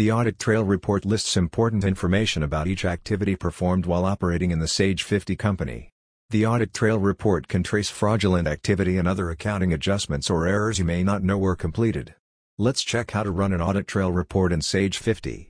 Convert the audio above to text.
The Audit Trail Report lists important information about each activity performed while operating in the Sage 50 company. The Audit Trail Report can trace fraudulent activity and other accounting adjustments or errors you may not know were completed. Let's check how to run an Audit Trail Report in Sage 50.